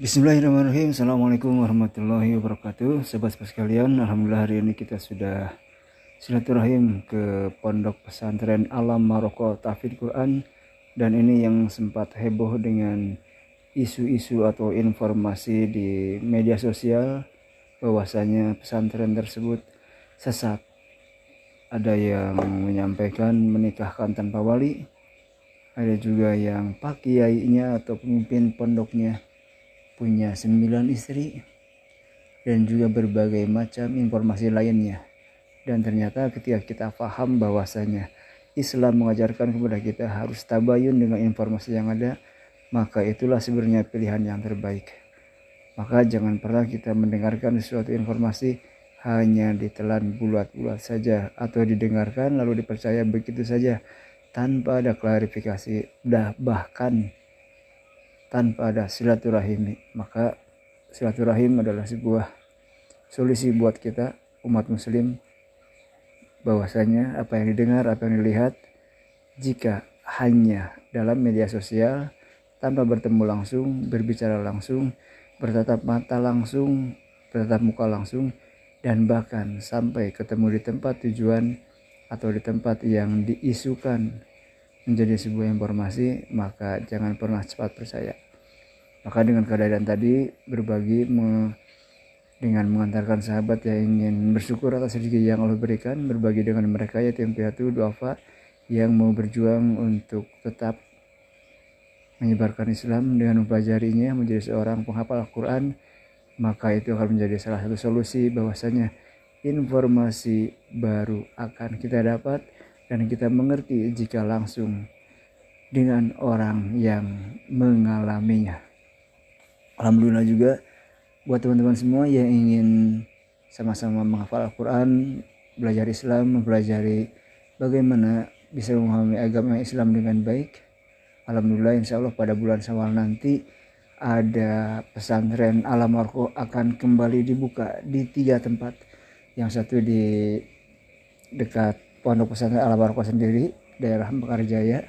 Bismillahirrahmanirrahim. Assalamualaikum warahmatullahi wabarakatuh. Sobat-sobat sekalian Alhamdulillah hari ini kita sudah silaturahim ke Pondok Pesantren Alam Maroko Tafid Quran. Dan ini yang sempat heboh dengan isu-isu atau informasi di media sosial bahwasanya pesantren tersebut sesat. Ada yang menyampaikan menikahkan tanpa wali. Ada juga yang pak kiainya atau pemimpin pondoknya punya sembilan istri dan juga berbagai macam informasi lainnya. Dan ternyata ketika kita paham bahwasanya Islam mengajarkan kepada kita harus tabayun dengan informasi yang ada, maka itulah sebenarnya pilihan yang terbaik. Maka jangan pernah kita mendengarkan sesuatu informasi hanya ditelan bulat-bulat saja atau didengarkan lalu dipercaya begitu saja tanpa ada klarifikasi, dah bahkan tanpa ada silaturahim maka silaturahim adalah sebuah solusi buat kita umat muslim bahwasanya apa yang didengar apa yang dilihat jika hanya dalam media sosial tanpa bertemu langsung berbicara langsung bertatap mata langsung bertatap muka langsung dan bahkan sampai ketemu di tempat tujuan atau di tempat yang diisukan menjadi sebuah informasi, maka jangan pernah cepat percaya. Maka dengan keadaan tadi berbagi me, dengan mengantarkan sahabat yang ingin bersyukur atas rezeki yang Allah berikan, berbagi dengan mereka ya yatim piatu duafa yang mau berjuang untuk tetap menyebarkan Islam dengan mempelajarinya menjadi seorang penghafal Al-Quran maka itu akan menjadi salah satu solusi bahwasanya informasi baru akan kita dapat dan kita mengerti jika langsung dengan orang yang mengalaminya. Alhamdulillah juga buat teman-teman semua yang ingin sama-sama menghafal Al-Quran, belajar Islam, mempelajari bagaimana bisa memahami agama Islam dengan baik. Alhamdulillah insya Allah pada bulan Syawal nanti ada pesantren Alam Marko akan kembali dibuka di tiga tempat. Yang satu di dekat Pondok Pesantren Al Barokah sendiri daerah Mekarjaya.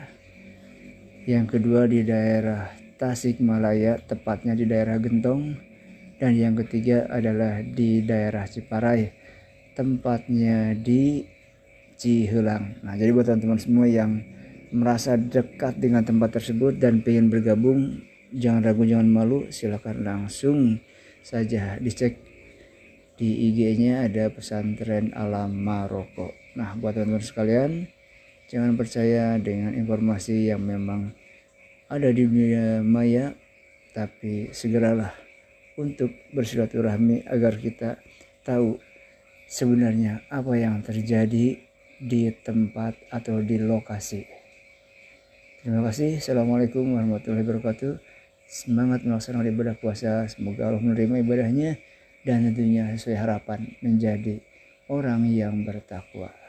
Yang kedua di daerah Tasikmalaya tepatnya di daerah Gentong. Dan yang ketiga adalah di daerah Ciparai tempatnya di Cihelang. Nah jadi buat teman-teman semua yang merasa dekat dengan tempat tersebut dan ingin bergabung jangan ragu jangan malu silahkan langsung saja dicek di IG-nya ada pesantren alam Maroko Nah, buat teman-teman sekalian, jangan percaya dengan informasi yang memang ada di dunia maya, tapi segeralah untuk bersilaturahmi agar kita tahu sebenarnya apa yang terjadi di tempat atau di lokasi. Terima kasih. Assalamualaikum warahmatullahi wabarakatuh. Semangat melaksanakan ibadah puasa. Semoga Allah menerima ibadahnya dan tentunya sesuai harapan menjadi orang yang bertakwa.